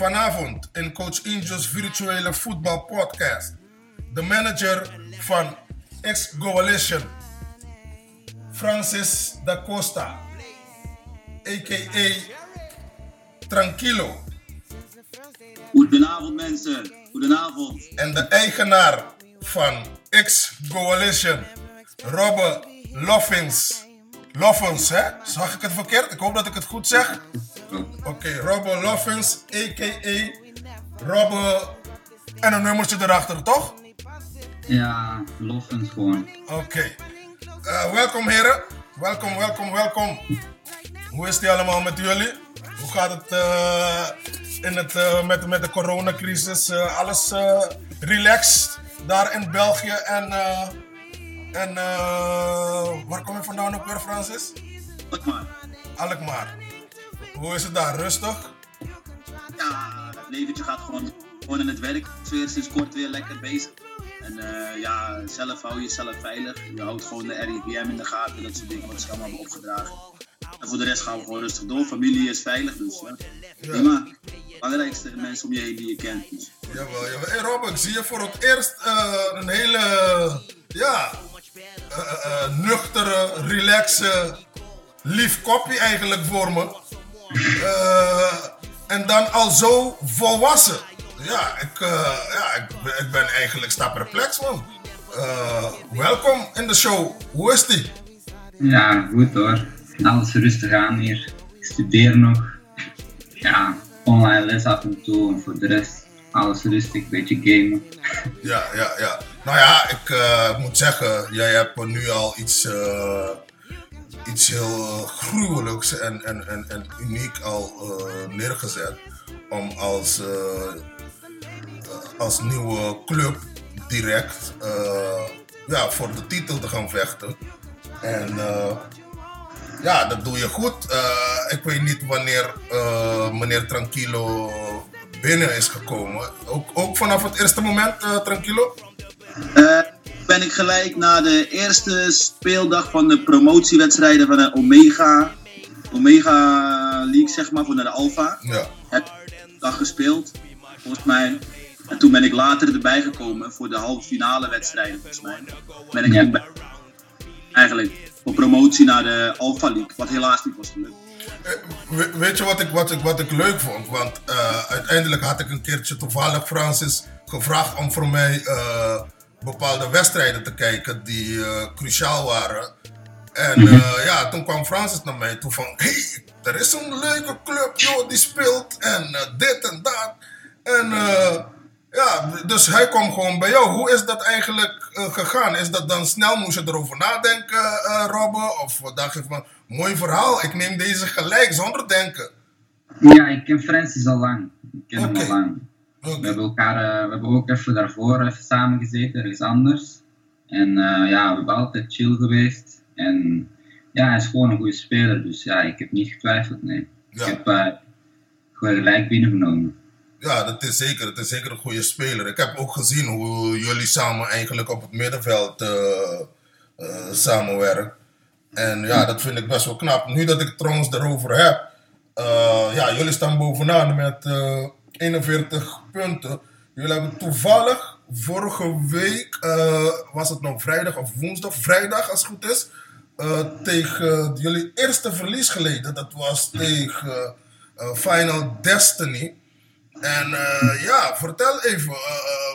Vanavond in Coach Injo's virtuele voetbalpodcast. De manager van X-Coalition, Francis da Costa, a.k.a. Tranquilo. Goedenavond mensen, goedenavond. En de eigenaar van X-Coalition, Robbe Loffins. Loffens, hè? Zag ik het verkeerd? Ik hoop dat ik het goed zeg. Oké, Robbe Loffins, a.k.a. Robbe... En een nummertje erachter, toch? Ja, Loffens gewoon. Oké. Eh, welkom heren. Welkom, welkom, welkom. Hoe is het allemaal met jullie? Hoe gaat het eh, in het, eh, met, met de coronacrisis? Alles relaxed daar in België en... en waar kom je vandaan ook weer, Francis? Wat maar. Alkmaar. Hoe is het daar? Rustig? Ja, het leventje gaat gewoon, gewoon in het werk. Weer sinds kort weer lekker bezig. En eh, ja, zelf hou je jezelf veilig. Je houdt gewoon de RIVM in de gaten, dat soort dingen wat ze allemaal hebben opgedragen. En voor de rest gaan we gewoon rustig door. Familie is veilig, dus ja. prima. Belangrijkste mensen om je heen die je kent. Dus. Jawel, jawel. Hey Rob, ik zie je voor het eerst eh, een hele, ja, eh, nuchtere, relaxe, lief kopje eigenlijk voor me. Eh, en dan al zo volwassen. Ja, ik, eh, ja, ik, ben- ik ben eigenlijk sta perplex man. Eh, welkom in de show. Hoe is die? Ja, goed hoor. Alles rustig aan hier. Ik studeer nog. Ja, online les af en toe. En voor de rest, alles rustig, beetje gamen. Ja, ja, ja. Nou ja, ik moet zeggen, jij hebt nu al iets, iets heel gruwelijks en, en, en, en uniek al eh, neergezet. Om als, eh, eh, als nieuwe club direct eh, ja, voor de titel te gaan vechten. En eh, ja, dat doe je goed. Eh, ik weet niet wanneer eh, meneer Tranquilo binnen is gekomen. Ook, ook vanaf het eerste moment, eh, Tranquilo? Ben ik gelijk na de eerste speeldag van de promotiewedstrijden van de Omega, Omega League, zeg maar, voor naar de Alpha. Ja. Heb dag gespeeld, volgens mij. En toen ben ik later erbij gekomen voor de halve finale wedstrijden, volgens mij. Ben ik toen bij- eigenlijk voor promotie naar de Alpha League, wat helaas niet was gelukt. Eh, we- weet je wat ik, wat, ik, wat ik leuk vond? Want eh, uiteindelijk had ik een keertje toevallig Francis gevraagd om voor mij eh, bepaalde wedstrijden te kijken die eh, cruciaal waren. En eh, ja, toen kwam Francis naar mij toe van, hey, er is een leuke club, joh, die speelt en eh, dit en dat. En ja, dus hij kwam gewoon bij jou. Hoe is dat eigenlijk gegaan? Is dat dan snel, moest je erover nadenken, eh Robbe? Of dacht je van, mooi verhaal, ik neem deze gelijk, zonder denken. Ja, ik ken Francis al lang. Ik ken hem al lang. We hebben elkaar, eh, we hebben ook even daarvoor even samen gezeten, ergens anders. En eh, ja, we hebben altijd chill geweest. En ja, hij is gewoon een goede speler, dus ja, ik heb niet getwijfeld, nee. Ja. Ik heb eh, gewoon gelijk binnengenomen. Ja, dat is zeker. Het is zeker een goede speler. Ik heb ook gezien hoe jullie samen eigenlijk op het middenveld samenwerken. En ja, dat vind ik best wel knap. Nu dat ik het trouwens erover heb. ja, jullie staan bovenaan met 41 punten. Jullie hebben toevallig vorige week, eh, was het nog vrijdag of woensdag, vrijdag als het goed is, eh, tegen jullie eerste verlies geleden. Dat was tegen eh, Final Destiny. En ja, vertel even,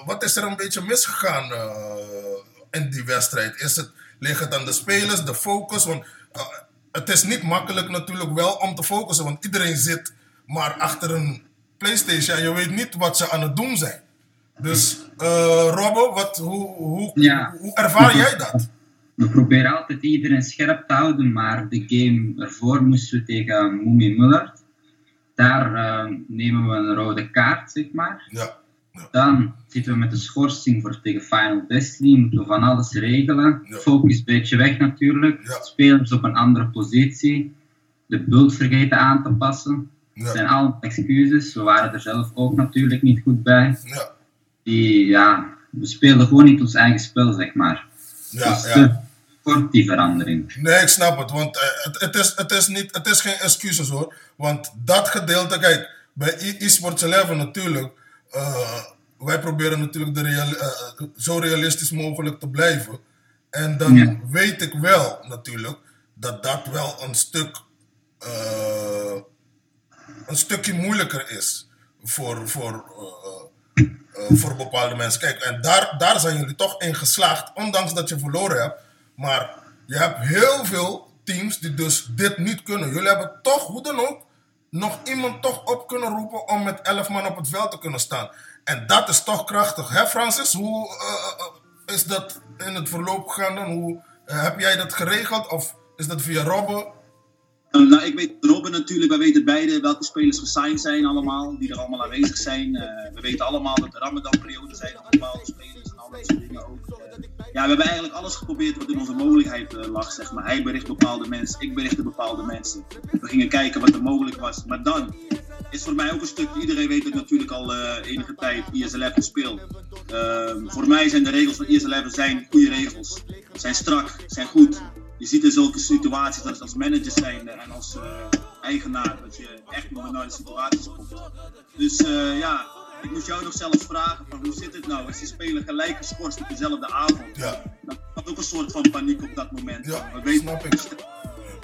wat is er een beetje misgegaan in die wedstrijd? Is het, ligt het aan de spelers, de focus? Want het is niet makkelijk natuurlijk wel om te focussen, want iedereen zit maar achter een Playstation en je weet niet wat ze aan het doen zijn. Dus eh Robbo, wat, hoe, hoe, Ja. hoe ervaar jij dat? We proberen altijd iedereen scherp te houden, maar de game ervoor moesten we tegen Moemi Mullard. Daar eh, nemen we een rode kaart, zeg maar. Ja, ja, Dan zitten we met de schorsing voor tegen Final Destiny. Moeten we van alles regelen. Ja. Focus een beetje weg natuurlijk. Ja. Spelers op een andere positie. De bult vergeten aan te passen. Het zijn ja, allemaal excuses. We waren er zelf ook natuurlijk niet goed bij. ja, Die, ja, we speelden gewoon niet ons eigen spel, zeg maar. ja, dus ja. kort die verandering. Nee, ik snap het. Want eh, het, het, is, het, is niet, het is geen excuses hoor. Want dat gedeelte, kijk, bij e- eSports 11 natuurlijk, uh, wij proberen natuurlijk de real, uh, zo realistisch mogelijk te blijven. En dan ja. weet ik wel natuurlijk dat dat wel een stuk, een stukje moeilijker is voor, voor, voor bepaalde mensen. Kijk, en daar, daar zijn jullie toch in geslaagd, ondanks dat je verloren hebt. Maar je hebt heel veel teams die dus dit niet kunnen. Jullie hebben toch, hoe dan ook, nog iemand toch op kunnen roepen om met 11 man op het veld te kunnen staan. En dat is toch krachtig, hè Francis? Hoe is dat in het verloop gegaan dan? Hoe, heb jij dat geregeld of is dat via Robben? Uh, nou, ik weet Robben natuurlijk, wij weten beide welke spelers gesigned zijn allemaal, die er allemaal aanwezig zijn. we weten allemaal dat er Ramadan-periode zijn van bepaalde spelers en al dat ook. ja, we hebben eigenlijk alles geprobeerd wat in onze mogelijkheid lag, zeg maar. Hij bericht bepaalde mensen, ik berichtte bepaalde mensen. We gingen kijken wat er mogelijk was. Maar dan is voor mij ook een stuk, iedereen weet het natuurlijk al enige tijd, IS-11 speelt. Uh, voor mij zijn de regels van IS-11 zijn goede regels. Zijn strak, zijn goed. Je ziet in zulke situaties dat als manager zijn en als uh, eigenaar, dat je echt nog naar de situaties komt. Dus uh, ja, ik moest jou nog zelfs vragen van hoe zit het nou als die speler gelijk geschorst op dezelfde avond. Ja. Dan had ook een soort van paniek op dat moment. Ja, we weten, snap ik.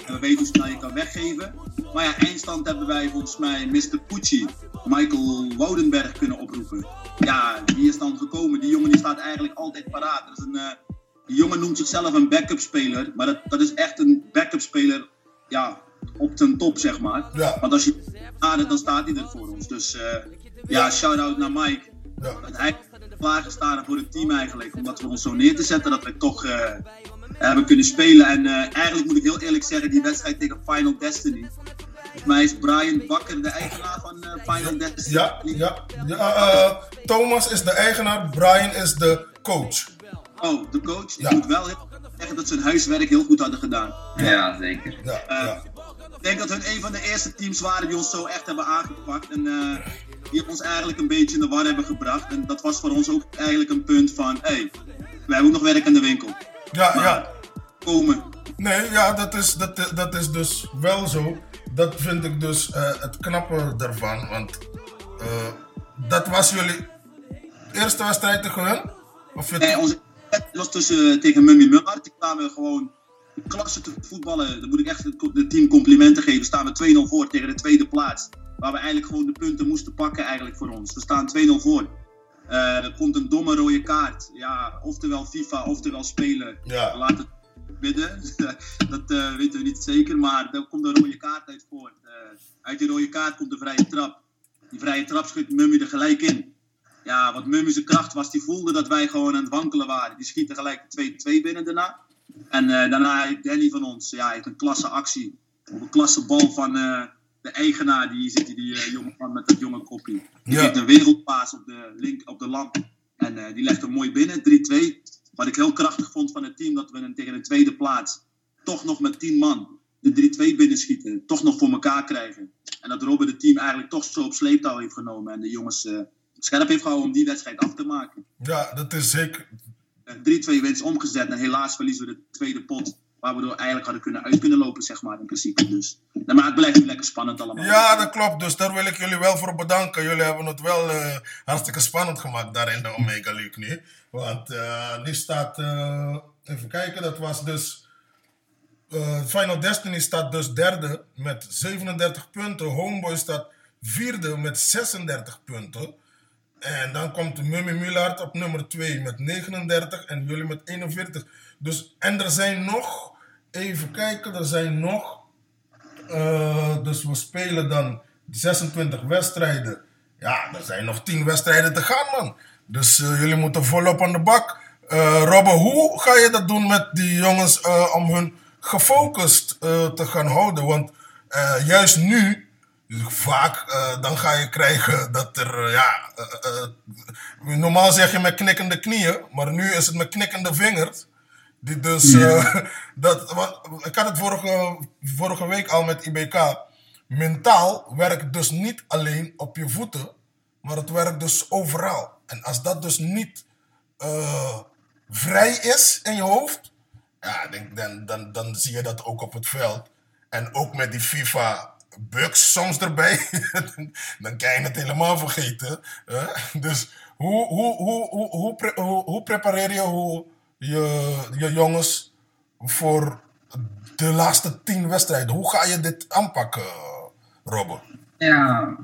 we weten hoe snel je kan weggeven. Maar ja, eindstand hebben wij volgens mij Mr. Pucci, Michael Woudenberg kunnen oproepen. Ja, die is dan gekomen. Die jongen die staat eigenlijk altijd paraat. Dat is een, uh, die jongen noemt zichzelf een backup speler. Maar dat, dat is echt een backup speler ja, op ten top, zeg maar. Ja. Want als je aardigt, dan staat hij er voor ons. Dus uh, ja, shout-out naar Mike. Ja. Dat hij klaargestaan voor het team eigenlijk. Om dat voor ons zo neer te zetten. Dat we toch uh, hebben kunnen spelen. En eigenlijk moet ik heel eerlijk zeggen, die wedstrijd tegen Final Destiny. Volgens mij is Brian Bakker de eigenaar van Final Destiny. Ja, ja. ja Thomas is de eigenaar, Brian is de coach. Oh, de coach? Ja. moet wel zeggen dat ze hun huiswerk heel goed hadden gedaan. Ja, ja zeker. Ja, uh, ja. Ik denk dat hun een van de eerste teams waren die ons zo echt hebben aangepakt. En die ons eigenlijk een beetje in de war hebben gebracht. En dat was voor ons ook eigenlijk een punt van, hé, hey, wij hebben ook nog werk aan de winkel. Ja, maar, ja. Komen. Nee, ja, dat is, dat, dat is dus wel zo dat vind ik dus uh, het knappe daarvan. Want uh, dat was jullie eerste wedstrijd tegen hun? Of je nee, onze wedstrijd was tussen, tegen Mummy Mullard. Die kwamen gewoon klasse te voetballen. Dan moet ik echt het team complimenten geven. Staan we 2-0 voor tegen de tweede plaats. Waar we eigenlijk gewoon de punten moesten pakken eigenlijk voor ons. We staan 2-0 voor. Uh, er komt een domme rode kaart. Ja, oftewel FIFA, oftewel spelen. Ja. Laat het midden. dat uh, weten we niet zeker, maar er komt een rode kaart uit voort. Uh, uit die rode kaart komt de vrije trap. Die vrije trap schudt Mummy er gelijk in. Ja, wat Mummy zijn kracht was, die voelde dat wij gewoon aan het wankelen waren. Die schiet er gelijk 2-2 binnen daarna. En uh, daarna heeft Danny van ons, ja, heeft een klasse actie. Op een klasse bal van de eigenaar, die zit die, die jonge man met dat jonge koppie. Die Ja. geeft een wereldpaas op de, link, op de lamp. En die legt hem mooi binnen, 3-2. Wat ik heel krachtig vond van het team, dat we hem tegen de tweede plaats toch nog met 10 man de 3-2 binnenschieten. Toch nog voor elkaar krijgen. En dat Robben het team eigenlijk toch zo op sleeptouw heeft genomen. En de jongens uh, scherp heeft gehouden om die wedstrijd af te maken. Ja, dat is zeker. Uh, 3-2 winst omgezet. En helaas verliezen we de tweede pot. Waar we door eigenlijk hadden kunnen uit kunnen lopen, zeg maar, in principe. Dus. Nou, maar het blijft lekker spannend allemaal. Ja, dat klopt. Dus daar wil ik jullie wel voor bedanken. Jullie hebben het wel uh, hartstikke spannend gemaakt daar in de Omega League nu. Want uh, nu staat, uh, even kijken, dat was dus. Final Destiny staat dus derde met 37 punten. Homeboy staat vierde met 36 punten. En dan komt Mummy Mullard op nummer 2 met 39 en jullie met 41. Dus, en er zijn nog, even kijken, er zijn nog. Uh, dus we spelen dan 26 wedstrijden. Ja, er zijn nog 10 wedstrijden te gaan, man. Dus uh, jullie moeten volop aan de bak. Uh, Robbe, hoe ga je dat doen met die jongens om hun gefocust te gaan houden? Want juist nu, vaak, dan ga je krijgen dat er, ja, normaal zeg je met knikkende knieën, maar nu is het met knikkende vingers. Die dus, ja. dat, wat, ik had het vorige, vorige week al met IBK. Mentaal werkt dus niet alleen op je voeten, maar het werkt dus overal. En als dat dus niet vrij is in je hoofd, ja, denk, dan, dan, dan zie je dat ook op het veld. En ook met die FIFA bugs soms erbij, dan kan je het helemaal vergeten. Dus hoe, hoe, hoe, hoe, hoe, pre- hoe, hoe prepareer je hoe je, je jongens voor de laatste tien wedstrijden? Hoe ga je dit aanpakken, Robbe? Ja,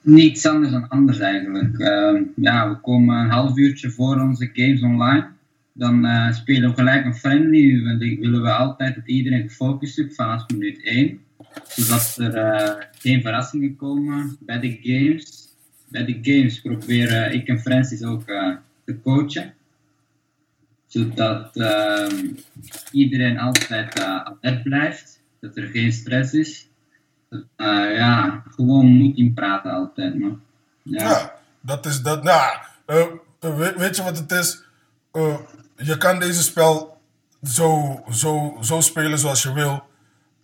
niets anders dan anders eigenlijk. Ehm, ja, we komen een half uurtje voor onze games online. Dan eh, spelen we gelijk een friendly. Want willen we altijd dat iedereen gefocust is vanaf minuut 1. Zodat er eh, geen verrassingen komen bij de games. Bij de games proberen ik en Francis ook eh, te coachen. Zodat ehm, iedereen altijd eh, alert blijft. Dat er geen stress is. Dat, eh, ja, gewoon moet in praten altijd. Ja. Dat is dat. Nou, eh, eh, weet, weet je wat het is? Eh, je kan deze spel zo, zo, zo spelen zoals je wil.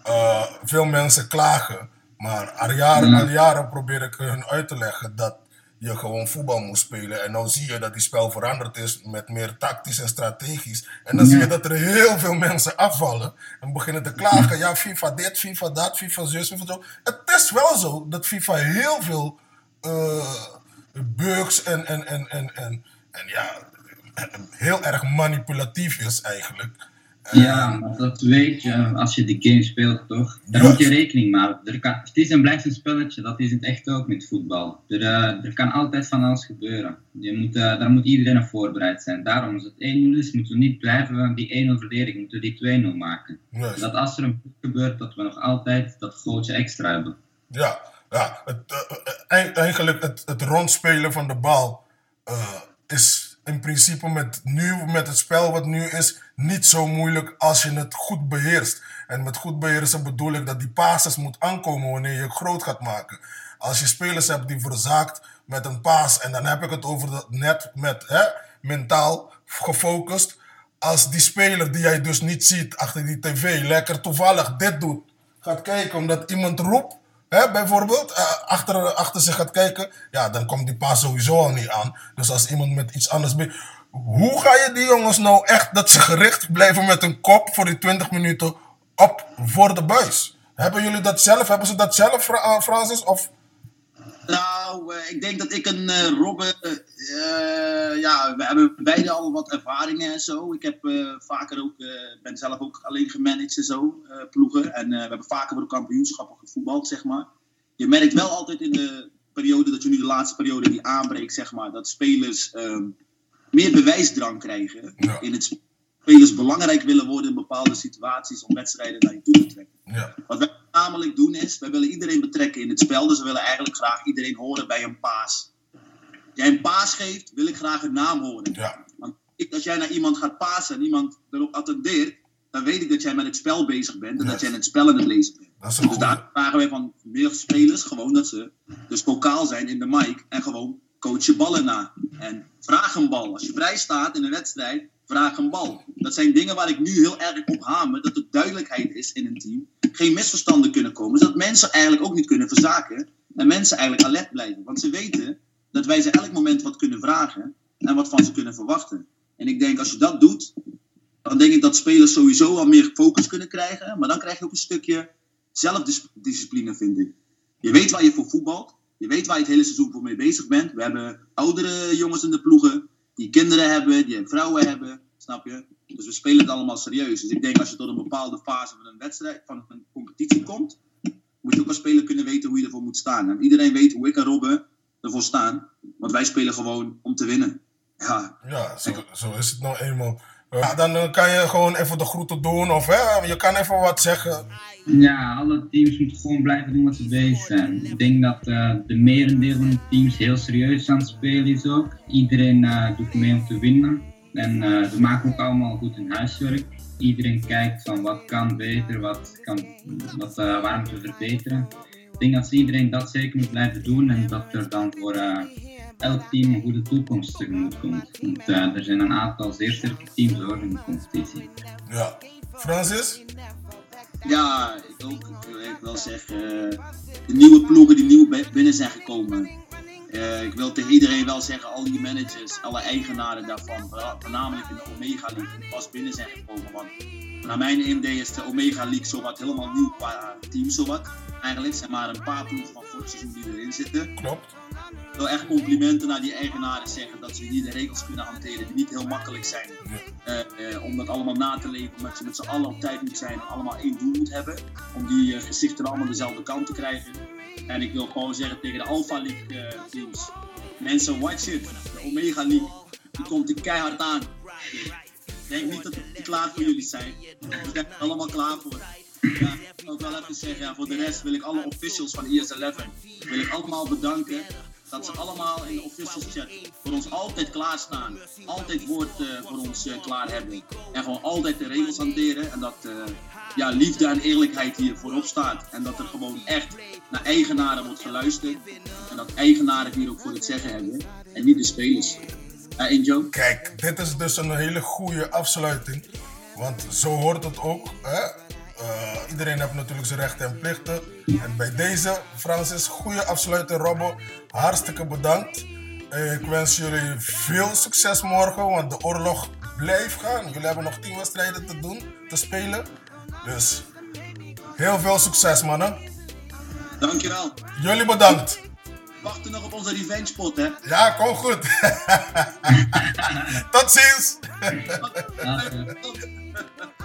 Eh, veel mensen klagen. Maar al jaren, Ja. al jaren probeer ik hun uit te leggen dat je gewoon voetbal moet spelen. En dan zie je dat die spel veranderd is met meer tactisch en strategisch. En dan zie je dat er heel veel mensen afvallen en beginnen te klagen. Ja, FIFA dit, FIFA dat, FIFA zus, FIFA zo. Het is wel zo dat FIFA heel veel eh, bugs en, en, en, en, en, en ja, heel erg manipulatief is eigenlijk. Ja, maar dat weet je als je de game speelt, toch? Daar moet je rekening mee houden. Het is en blijft een spelletje, dat is het echt ook met voetbal. Er, eh, er kan altijd van alles gebeuren. Je moet, eh, daar moet iedereen op voorbereid zijn. Daarom, als het 1-0 is, moeten we niet blijven die 1-0 verdedigen. Moeten we die 2-0 maken. Dat als er een gebeurt, dat we nog altijd dat gootje extra hebben. Ja, ja het, eh, eigenlijk het, het rondspelen van de bal is in principe met, nu, met het spel wat nu is niet zo moeilijk als je het goed beheerst. En met goed beheersen bedoel ik dat die passes moet aankomen wanneer je groot gaat maken. Als je spelers hebt die verzaakt met een paas, en dan heb ik het over dat net met hè, mentaal gefocust. Als die speler die jij dus niet ziet achter die tv lekker toevallig dit doet, gaat kijken omdat iemand roept, hè, bijvoorbeeld, eh, achter, achter zich gaat kijken, ja, dan komt die paas sowieso al niet aan. Dus als iemand met iets anders... Hoe ga je die jongens nou echt dat ze gericht blijven met hun kop voor die 20 minuten op voor de buis? Hebben jullie dat zelf? Hebben ze dat zelf, Fra- Francis? Of... Nou, eh, ik denk dat ik en eh Robbe, eh, ja, we hebben beide al wat ervaringen en zo. Ik heb vaker ook, ben zelf ook alleen gemanaged en zo, ploegen. En we hebben vaker voor de kampioenschappen gevoetbald, zeg maar. Je merkt wel altijd in de periode, dat je nu de laatste periode die aanbreekt, zeg maar, dat spelers ehm, meer bewijsdrang krijgen. Ja. In het sp- spelers belangrijk willen worden in bepaalde situaties om wedstrijden naar je toe te trekken. Ja, Wat wij namelijk doen is, wij willen iedereen betrekken in het spel. Dus we willen eigenlijk graag iedereen horen bij een paas. Als jij een paas geeft, wil ik graag een naam horen. ja, Want ik- als jij naar iemand gaat pasen en iemand erop attendeert, dan weet ik dat jij met het spel bezig bent en dat jij het spel aan het lezen bent. dat is een Dus goede. daar vragen wij van meer spelers gewoon dat ze dus vocaal zijn in de mic en gewoon coach je ballen na. En vraag een bal. Als je vrij staat in een wedstrijd, vraag een bal. Dat zijn dingen waar ik nu heel erg op hamer, dat er duidelijkheid is in een team. Geen misverstanden kunnen komen, zodat mensen eigenlijk ook niet kunnen verzaken en mensen eigenlijk alert blijven. Want ze weten dat wij ze elk moment wat kunnen vragen en wat van ze kunnen verwachten. En ik denk als je dat doet, dan denk ik dat spelers sowieso al meer focus kunnen krijgen. Maar dan krijg je ook een stukje zelfdiscipline, vind ik. Je weet waar je voor voetbalt. Je weet waar je het hele seizoen voor mee bezig bent. We hebben oudere jongens in de ploegen. Die kinderen hebben, die vrouwen hebben. Snap je? Dus we spelen het allemaal serieus. Dus ik denk als je tot een bepaalde fase van een wedstrijd, van een competitie komt. Moet je ook als speler kunnen weten hoe je ervoor moet staan. En iedereen weet hoe ik en Robben ervoor staan. Want wij spelen gewoon om te winnen. Ja, Ja, zo, zo is het nou eenmaal. Ja, dan eh, kan je gewoon even de groeten doen of hè, je kan even wat zeggen. Ja, alle teams moeten gewoon blijven doen wat ze bezig zijn. Ik denk dat eh, de merendeel van de teams heel serieus aan het spelen is ook. Iedereen eh, doet mee om te winnen. En ze maken ook allemaal goed hun huiswerk. Iedereen kijkt van wat kan beter, wat kan, wat, waar moeten verbeteren. Ik denk dat iedereen dat zeker moet blijven doen en dat er dan voor elk team een goede toekomst tegemoet komt. Want eh, er zijn een aantal zeer sterke teams hoor in de competitie. Ja. Francis? Ja, ik ook. Ik wil wel zeggen, eh, de nieuwe ploegen die nieuw bi- binnen zijn gekomen. Eh, ik wil tegen iedereen wel zeggen, al die managers, alle eigenaren daarvan, vooral- voornamelijk in de Omega League, die pas binnen zijn gekomen. Want naar mijn idee is de Omega League zowat helemaal nieuw qua team zowat. Eigenlijk zijn maar een paar ploegen van vorig seizoen die erin zitten. Klopt. Ik wil echt complimenten naar die eigenaren zeggen dat ze hier de regels kunnen hanteren die niet heel makkelijk zijn. Eh, eh, om dat allemaal na te leven, omdat je met z'n allen op tijd moet zijn en allemaal één doel moet hebben. Om die eh, gezichten allemaal dezelfde kant te krijgen. En ik wil gewoon zeggen tegen de Alpha League teams. Mensen, watch it. De Omega League. Die komt er keihard aan. Denk niet dat we klaar voor jullie zijn. We zijn er allemaal klaar voor. Wil ook wel even zeggen, voor de rest wil ik alle officials van E ES11 wil ik allemaal bedanken. Dat ze allemaal in de officials chat voor ons altijd klaarstaan. Altijd woord eh, voor ons eh, klaar hebben. En gewoon altijd de regels hanteren. En dat eh, ja, liefde en eerlijkheid hier voorop staat. En dat er gewoon echt naar eigenaren wordt geluisterd. En dat eigenaren hier ook voor het zeggen hebben. En niet de spelers. Uh, Injo? Kijk, dit is dus een hele goede afsluiting. Want zo hoort het ook. Hè? Eh, iedereen heeft natuurlijk zijn rechten en plichten. En bij deze, Francis, goede afsluiting. Robbo, hartstikke bedankt. Eh, ik wens jullie veel succes morgen, want de oorlog blijft gaan. Jullie hebben nog 10 wedstrijden te doen, te spelen. Dus heel veel succes, mannen. Dankjewel. Jullie bedankt. Wachten nog op onze revenge pot, hè? Ja, kom goed. Tot ziens.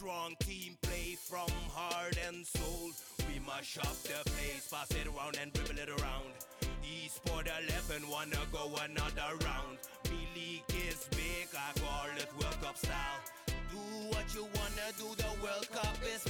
Strong team play from heart and soul. We mash up the place, pass it around and dribble it around. Esport 11 wanna go another round. Me league is big, I call it World Cup style. Do what you wanna do, the World Cup is